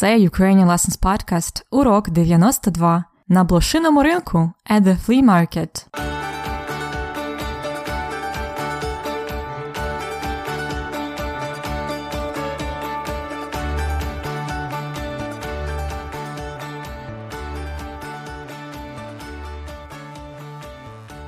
Це Ukrainian Lessons Podcast, урок 92 на блошиному ринку at the flea market.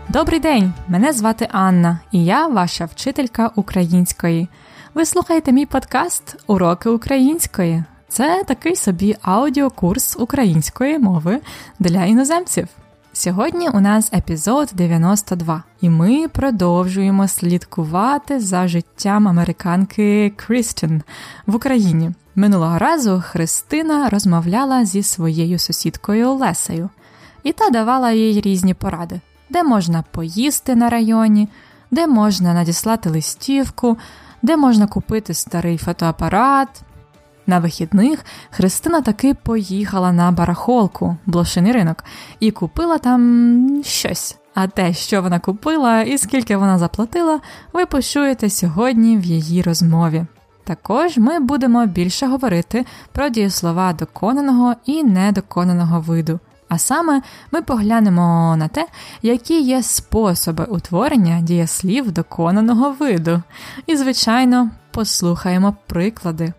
Добрий день! Мене звати Анна, і я ваша вчителька української. Ви слухаєте мій подкаст Уроки української. Це такий собі аудіокурс української мови для іноземців. Сьогодні у нас епізод 92, і ми продовжуємо слідкувати за життям американки Крістін в Україні. Минулого разу Христина розмовляла зі своєю сусідкою Лесею, і та давала їй різні поради, де можна поїсти на районі, де можна надіслати листівку, де можна купити старий фотоапарат. На вихідних Христина таки поїхала на барахолку, блошиний ринок, і купила там щось. А те, що вона купила і скільки вона заплатила, ви почуєте сьогодні в її розмові. Також ми будемо більше говорити про дієслова доконаного і недоконаного виду. А саме ми поглянемо на те, які є способи утворення дієслів доконаного виду. І, звичайно, послухаємо приклади.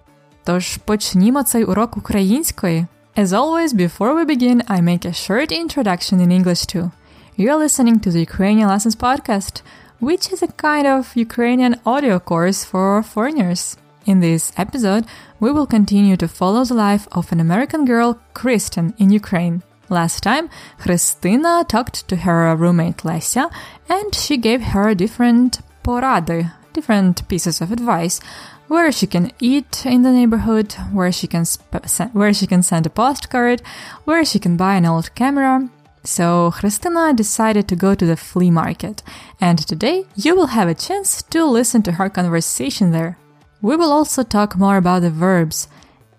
Тож почнімо цей урок української. As always, before we begin, I make a short introduction in English too. You're listening to the Ukrainian Lessons podcast, which is a kind of Ukrainian audio course for foreigners. In this episode, we will continue to follow the life of an American girl, Kristen, in Ukraine. Last time, Christina talked to her roommate Lesia, and she gave her different porady, different pieces of advice where she can eat in the neighborhood, where she can sp- where she can send a postcard, where she can buy an old camera. So Christina decided to go to the flea market, and today you will have a chance to listen to her conversation there. We will also talk more about the verbs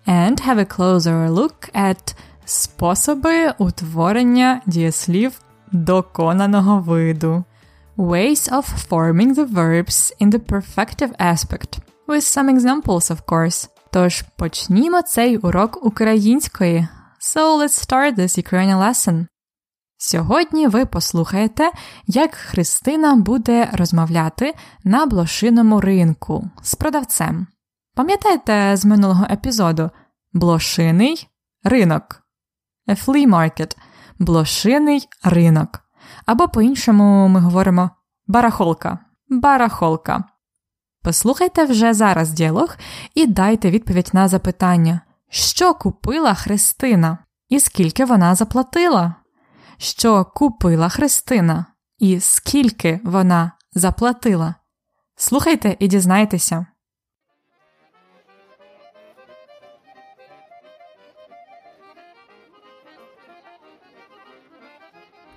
and have a closer look at способи утворення дієслів доконаного виду. Ways of forming the verbs in the perfective aspect. With some examples, of course. Тож почнімо цей урок української. So let's start this Ukrainian lesson. Сьогодні ви послухаєте, як Христина буде розмовляти на блошиному ринку з продавцем. Пам'ятаєте з минулого епізоду блошиний ринок, A flea market – блошиний ринок. Або по-іншому ми говоримо барахолка, барахолка. Послухайте вже зараз діалог і дайте відповідь на запитання, що купила Христина і скільки вона заплатила? Що купила Христина і скільки вона заплатила? Слухайте і дізнайтеся.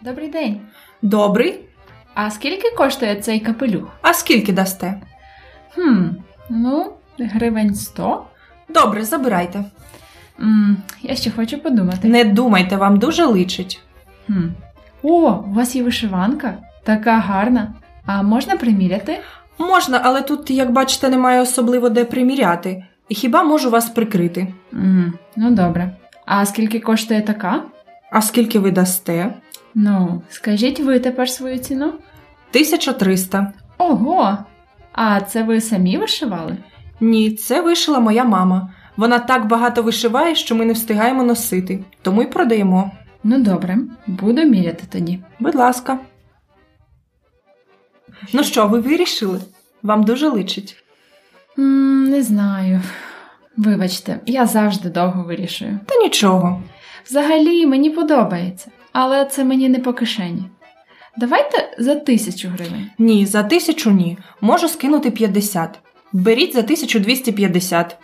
Добрий день. Добрий. А скільки коштує цей капелюх? А скільки дасте? Хм, ну, гривень 100. Добре, забирайте. М, я ще хочу подумати. Не думайте, вам дуже личить. Хм. О, у вас є вишиванка? Така гарна. А можна приміряти? Можна, але тут, як бачите, немає особливо де приміряти. І хіба можу вас прикрити? М, ну добре. А скільки коштує така? А скільки ви дасте? Ну, скажіть ви тепер свою ціну? 1300. Ого! А це ви самі вишивали? Ні, це вишила моя мама. Вона так багато вишиває, що ми не встигаємо носити, тому й продаємо. Ну добре, буду міряти тоді. Будь ласка. Ну що, ви вирішили? Вам дуже личить. М, не знаю. Вибачте, я завжди довго вирішую. Та нічого. Взагалі мені подобається, але це мені не по кишені. Давайте за тисячу гривень. Ні, за тисячу ні. Можу скинути 50. Беріть за 1250.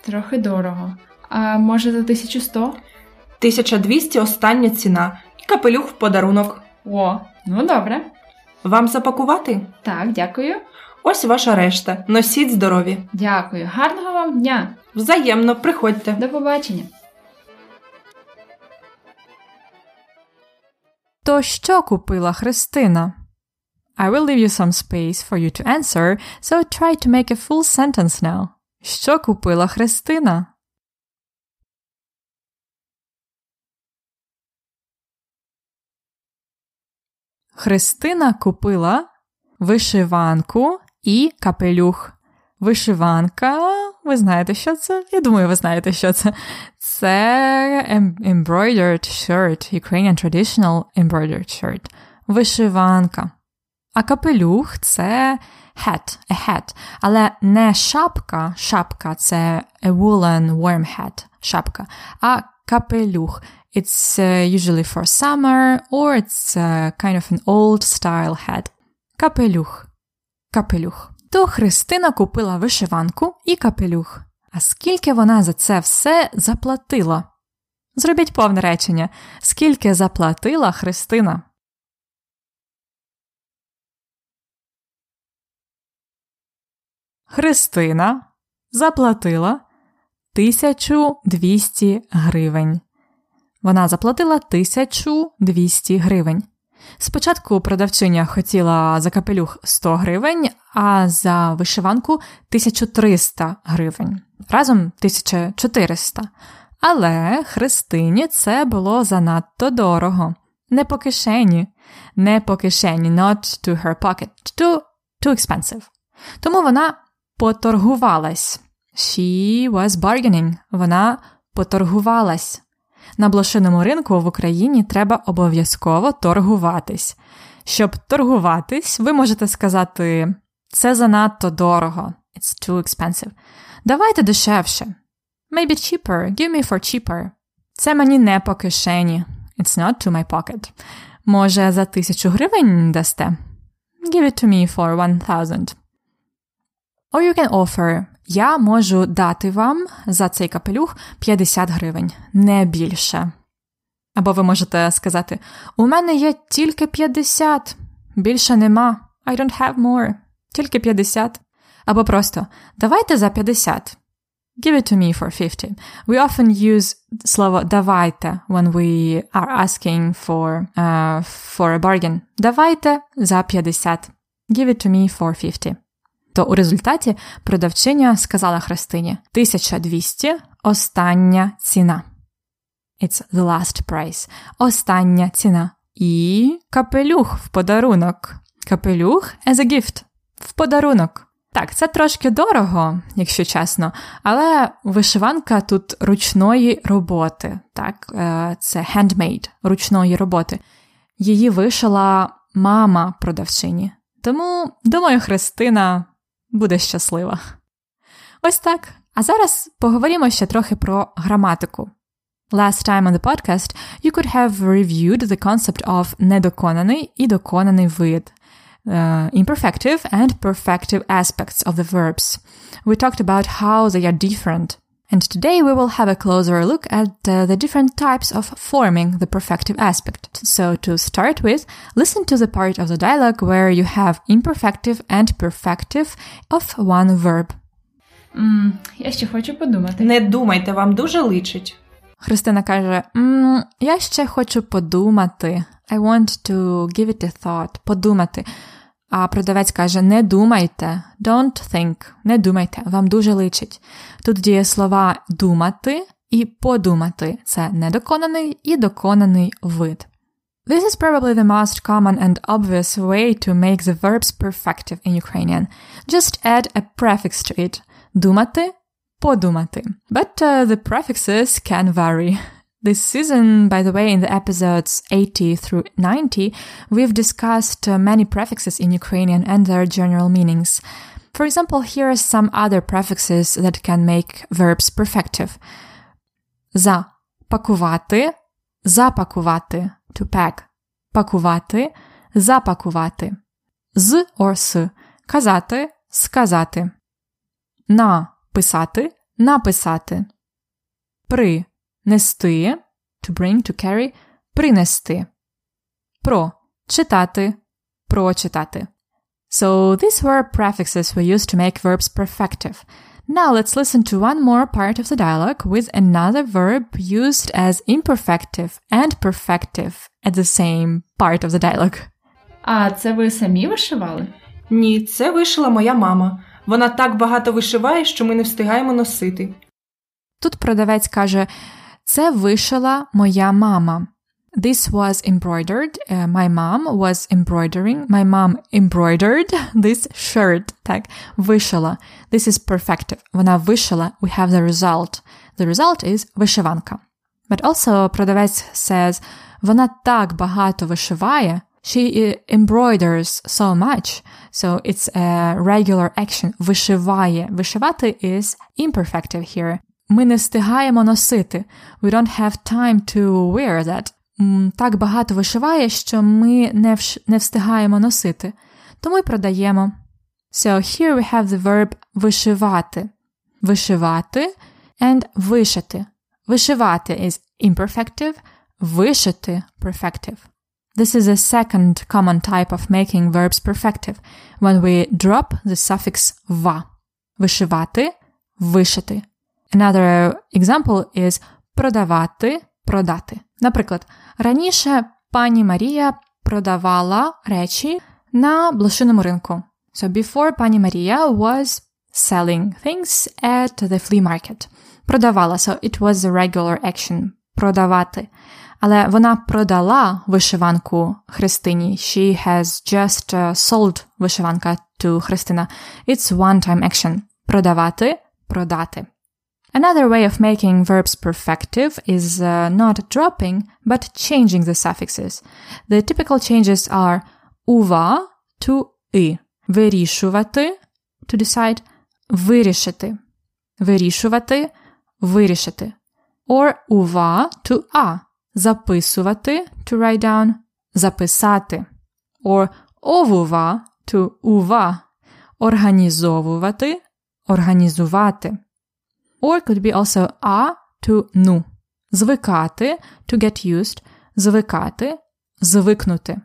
Трохи дорого. А може за 1100? 1200 остання ціна і капелюх в подарунок. О, ну добре. Вам запакувати? Так, дякую. Ось ваша решта. Носіть здорові. Дякую. Гарного вам дня. Взаємно, приходьте. До побачення. То що купила Христина? I will leave you some space for you to answer, so try to make a full sentence now. Що купила Христина? Христина купила вишиванку і капелюх. Вишиванка, ви знаєте, що це? Я думаю, ви знаєте, що це. Це embroidered shirt, Ukrainian traditional embroidered shirt. Вишиванка. А капелюх це hat, a hat. Але не шапка, шапка це a woolen warm hat, шапка, а капелюх. It's uh, usually for summer or it's uh, kind of an old style hat. Капелюх. Капелюх. То Христина купила вишиванку і капелюх. А скільки вона за це все заплатила? Зробіть повне речення. Скільки заплатила Христина? Христина заплатила 1200 гривень. Вона заплатила 1200 гривень. Спочатку продавчиня хотіла за капелюх 100 гривень, а за вишиванку 1300 гривень. Разом 1400. Але Христині це було занадто дорого. Не по кишені. Не по кишені, not to her pocket. Too, too expensive. Тому вона поторгувалась. She was bargaining. Вона поторгувалась. На блошиному ринку в Україні треба обов'язково торгуватись. Щоб торгуватись, ви можете сказати це занадто дорого. It's too expensive. Давайте дешевше. Maybe cheaper. Give me for cheaper. Це мені не по кишені. It's not to my pocket. Може, за тисячу гривень дасте? Give it to me for one thousand. Or you can offer я можу дати вам за цей капелюх 50 гривень, не більше. Або ви можете сказати: У мене є тільки 50, більше нема. I don't have more. Тільки 50. Або просто давайте за 50. Give it to me for 50. We often use слово давайте when we are asking for, uh, for a bargain. Давайте за 50. Give it to me for 50. То у результаті продавчиня сказала Христині 1200 остання ціна. It's the last price. Остання ціна. І капелюх в подарунок. Капелюх as a gift. В подарунок. Так, це трошки дорого, якщо чесно, але вишиванка тут ручної роботи. Так, е, це handmade ручної роботи. Її вишила мама продавчині. Тому, думаю, Христина буде щаслива. Ось так. А зараз поговоримо ще трохи про граматику. Last time on the podcast, you could have reviewed the concept of недоконаний і доконаний вид, uh, imperfective and perfective aspects of the verbs. We talked about how they are different. And today we will have a closer look at uh, the different types of forming the perfective aspect. So to start with, listen to the part of the dialogue where you have imperfective and perfective of one verb. Mm, я ще хочу подумати. Не думайте, вам дуже личить. Христина каже: mm, Я ще хочу подумати. I want to give it a thought. Подумати. А продавець каже: Не думайте, don't think, не думайте, вам дуже личить. Тут діє слова думати і подумати це недоконаний і доконаний вид. This is probably the most common and obvious way to make the verbs perfective in Ukrainian. Just add a prefix to it. Думати, подумати. But uh, the prefixes can vary. This season, by the way, in the episodes 80 through 90, we've discussed uh, many prefixes in Ukrainian and their general meanings. For example, here are some other prefixes that can make verbs perfective. За пакувати, запакувати, to pack. Пакувати, запакувати. З or с, казати, сказати. На писати, написати. При нести to bring, to carry, принести. Про читати, прочитати. So these were prefixes we used to make verbs perfective. Now let's listen to one more part of the dialogue with another verb used as imperfective and perfective at the same part of the dialogue. А це ви самі вишивали? Ні, це вишила моя мама. Вона так багато вишиває, що ми не встигаємо носити. Тут продавець каже: Це вишила моя мама. This was embroidered. Uh, my mom was embroidering. My mom embroidered this shirt. Так, вишила. This is perfective. Вона вишила. We have the result. The result is вишиванка. But also продавець says, вона так багато вишиває. She embroiders so much. So it's a regular action. Вишиває. Вишивати is imperfective here. Ми не встигаємо носити. We don't have time to wear that. Так багато вишиває, що ми не, вш... не встигаємо носити. Тому й продаємо. So here we have the verb вишивати. Вишивати and вишити. Вишивати is imperfective, вишити perfective. This is a second common type of making verbs perfective when we drop the suffix va. Вишивати, вишити. Another example is продавати, продати. Наприклад, раніше пані Марія продавала речі на блошиному ринку. So before пані Марія was selling things at the flea market. Продавала, so it was a regular action. Продавати. Але вона продала вишиванку Христині. She has just uh, sold вишиванка to Христина. It's one-time action. Продавати, продати. Another way of making verbs perfective is uh, not dropping, but changing the suffixes. The typical changes are ува to и. Вирішувати to decide, вирішити. Вирішувати, вирішити. Or ува to а. Записувати to write down, записати. Or овува to ува. Організовувати, організувати. Or could be also a to ну. Звикати to get used, звикати, звикнути.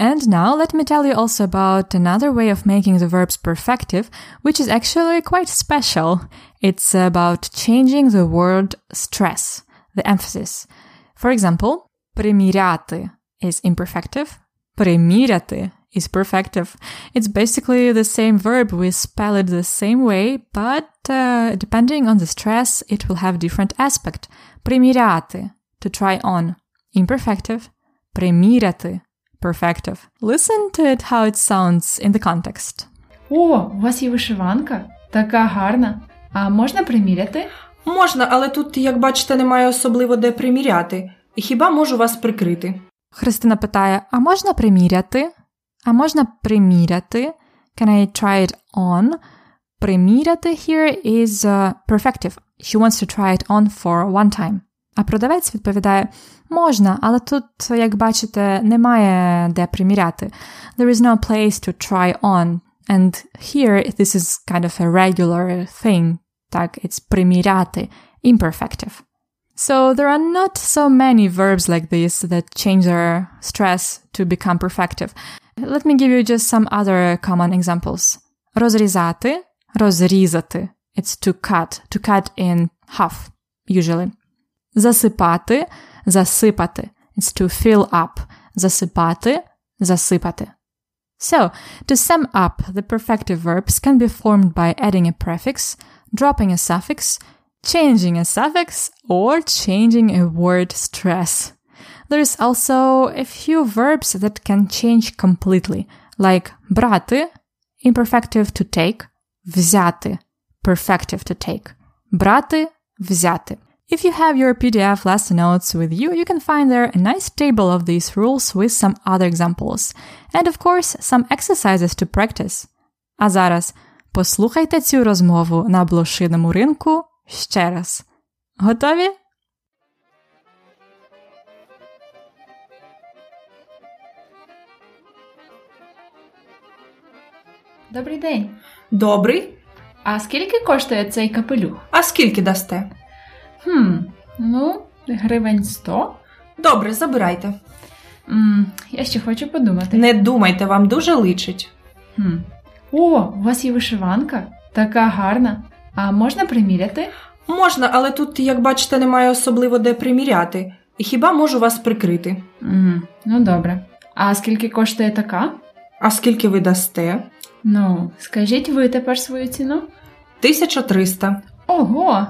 And now let me tell you also about another way of making the verbs perfective, which is actually quite special. It's about changing the word stress, the emphasis. For example, приміряти is imperfective, приміряти is perfective. It's basically the same verb. We spell it the same way, but uh, depending on the stress, it will have different aspect. Приміряти, to try on. Imperfective. Приміряти, perfective. Listen to it how it sounds in the context. О, у вас є вишиванка? Така гарна. А можна приміряти? Можна, але тут, як бачите, немає особливо де приміряти. Хіба можу вас прикрити? Христина питає: А можна приміряти? А можна приміряти? Can I try it on? Приміряти here is uh, perfective. She wants to try it on for one time. А продавець відповідає: можна, але тут, як бачите, немає де приміряти. There is no place to try on. And here this is kind of a regular thing. Так, it's приміряти, imperfective. So there are not so many verbs like this that change their stress to become perfective. Let me give you just some other common examples. Розрізати, розрізати. It's to cut, to cut in half, usually. Засипати, засипати. It's to fill up. Засипати, засипати. So, to sum up, the perfective verbs can be formed by adding a prefix, dropping a suffix, changing a suffix, or changing a word stress. There's also a few verbs that can change completely, like брати, imperfective to take, взяти, perfective to take. Брати, взяти. If you have your PDF lesson notes with you, you can find there a nice table of these rules with some other examples. And of course, some exercises to practice. А зараз послухайте цю розмову на блошиному ринку ще раз. Готові? Добрий день. Добрий. А скільки коштує цей капелюх? А скільки дасте? Хм, ну, гривень 100. Добре, забирайте. М, я ще хочу подумати. Не думайте, вам дуже личить. Хм. О, у вас є вишиванка? Така гарна. А можна приміряти? Можна, але тут, як бачите, немає особливо де приміряти. І хіба можу вас прикрити? М, ну добре. А скільки коштує така? А скільки ви дасте? Ну, скажіть ви тепер свою ціну. 1300. Ого!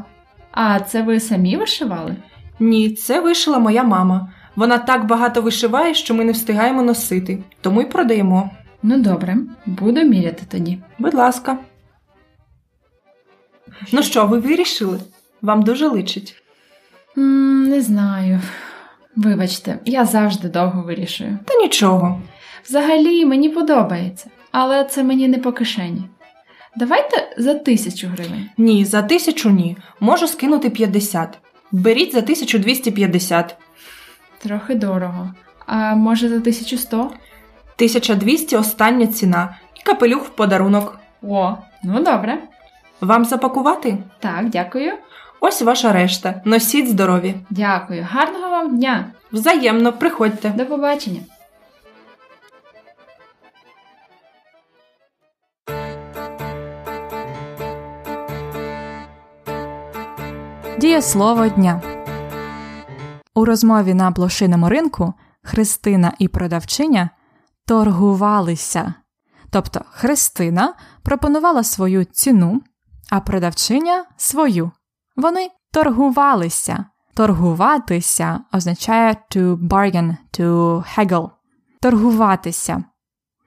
А це ви самі вишивали? Ні, це вишила моя мама. Вона так багато вишиває, що ми не встигаємо носити, тому й продаємо. Ну добре, буду міряти тоді. Будь ласка. Ну що, ви вирішили? Вам дуже личить. м не знаю. Вибачте, я завжди довго вирішую. Та нічого. Взагалі мені подобається, але це мені не по кишені. Давайте за тисячу гривень. Ні, за тисячу ні. Можу скинути 50. Беріть за 1250. Трохи дорого. А може за 1100? 1200 остання ціна. І капелюх в подарунок. О, ну добре. Вам запакувати? Так, дякую. Ось ваша решта. Носіть здорові. Дякую. Гарного вам дня. Взаємно, приходьте. До побачення. Дієслово дня. У розмові на блошиному ринку Христина і продавчиня торгувалися. Тобто Христина пропонувала свою ціну, а продавчиня свою. Вони торгувалися. Торгуватися означає to bargain, to haggle. Торгуватися.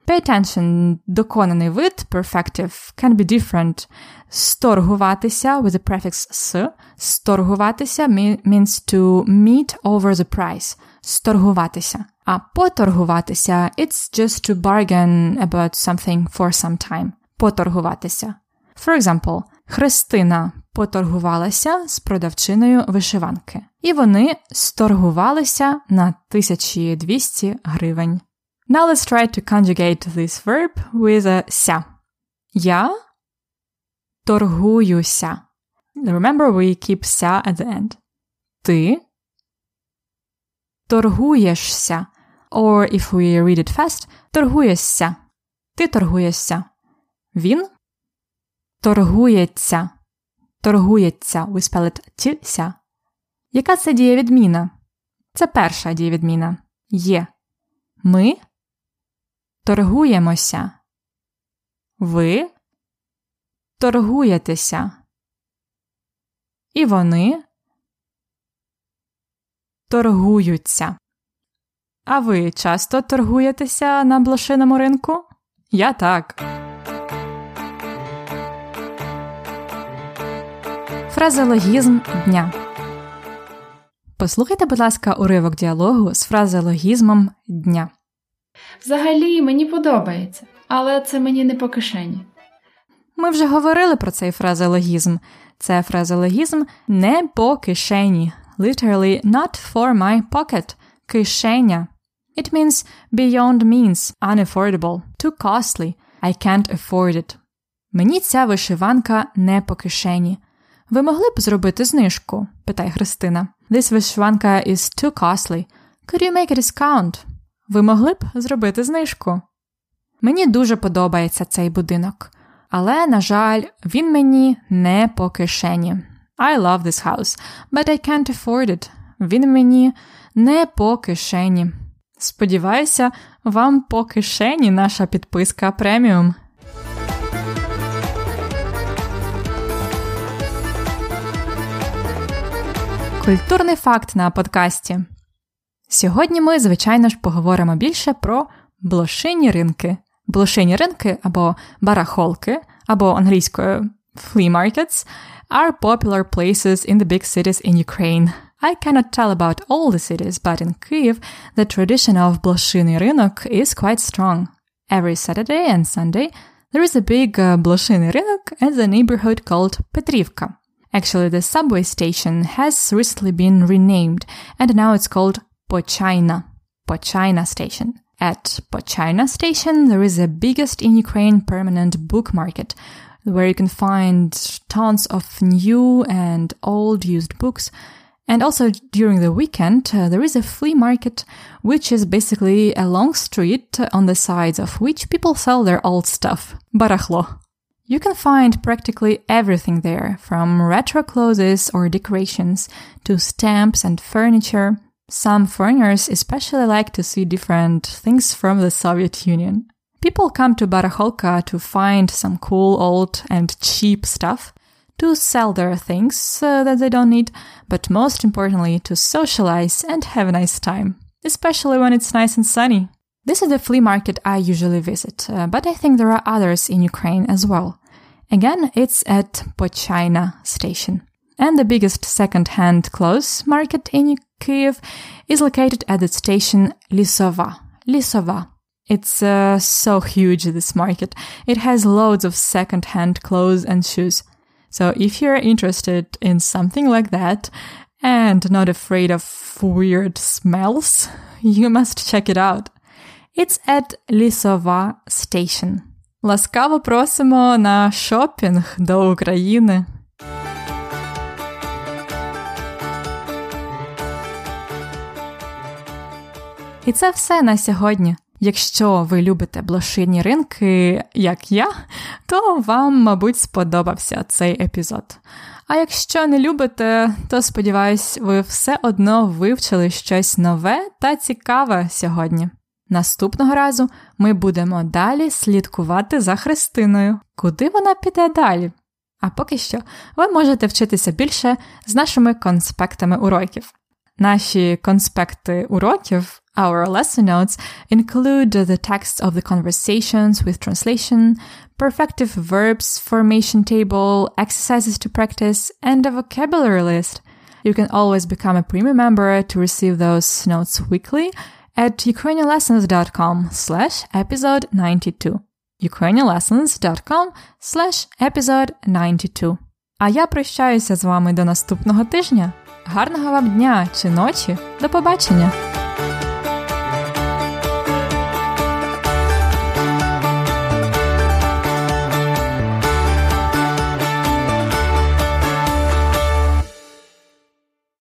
Pay attention, доконаний вид, perfective, can be different. Сторгуватися with the prefix с. Сторгуватися means to meet over the price. Сторгуватися. А поторгуватися it's just to bargain about something for some time. Поторгуватися. For example, Христина поторгувалася з продавчиною вишиванки. І вони сторгувалися на 1200 гривень. Now let's try to conjugate this verb with a ся. Я торгуюся. Remember we keep ся at the end. Ти торгуєшся. Or if we read it fast, торгуєшся. Ти торгуєшся. Він торгується. Торгується. We spell it тіся. Яка це дієвідміна? Це перша дієвідміна. Є. Ми торгуємося. Ви торгуєтеся. І вони торгуються. А ви часто торгуєтеся на блошиному ринку? Я так. Фразеологізм дня. Послухайте, будь ласка, уривок діалогу з фразеологізмом дня. Взагалі мені подобається, але це мені не по кишені. Ми вже говорили про цей фразеологізм. Це фразеологізм не по кишені. Literally not for my pocket. Кишеня. It means beyond means, unaffordable, too costly. I can't afford it. Мені ця вишиванка не по кишені. Ви могли б зробити знижку? питає Христина. This вишиванка is too costly. Could you make a discount? Ви могли б зробити знижку? Мені дуже подобається цей будинок, але, на жаль, він мені не по кишені. I love this house, but I can't afford it. Він мені не по кишені. Сподіваюся, вам по кишені наша підписка преміум. Культурний факт на подкасті. Сьогодні ми, звичайно ж, поговоримо більше про блошині ринки. Блошині ринки або барахолки, або англійською flea markets are popular places in the big cities in Ukraine. I cannot tell about all the cities, but in Kyiv, the tradition of Bloshiny Rynok is quite strong. Every Saturday and Sunday, there is a big uh, Bloshiny Rynok in the neighborhood called Petrivka. Actually, the subway station has recently been renamed, and now it's called Pochayna, Pochayna Station. At Pochayna Station, there is the biggest in Ukraine permanent book market, where you can find tons of new and old used books. And also during the weekend, uh, there is a flea market, which is basically a long street on the sides of which people sell their old stuff. Barachlo. You can find practically everything there, from retro clothes or decorations to stamps and furniture. Some foreigners especially like to see different things from the Soviet Union. People come to Baracholka to find some cool old and cheap stuff, to sell their things uh, that they don't need, but most importantly, to socialize and have a nice time, especially when it's nice and sunny. This is the flea market I usually visit, uh, but I think there are others in Ukraine as well. Again, it's at Pochina station And the biggest second-hand clothes market in Kiev is located at the station Lisova. Lisova. It's uh, so huge, this market. It has loads of second-hand clothes and shoes. So if you're interested in something like that and not afraid of weird smells, you must check it out. It's at Lisova Station. Ласкаво просимо на шопінг до України. І це все на сьогодні. Якщо ви любите блошині ринки, як я, то вам, мабуть, сподобався цей епізод. А якщо не любите, то сподіваюсь, ви все одно вивчили щось нове та цікаве сьогодні. Наступного разу ми будемо далі слідкувати за Христиною, куди вона піде далі. А поки що ви можете вчитися більше з нашими конспектами уроків. Наші конспекти уроків, our lesson notes, include the text of the conversations with translation, perfective verbs formation table, exercises to practice, and a vocabulary list. You can always become a premium member to receive those notes weekly at ukrainianlessons.com slash episode 92. ukrainianlessons.com slash episode 92. А я прощаюся з вами до наступного тижня. Гарного вам дня чи ночі. До побачення!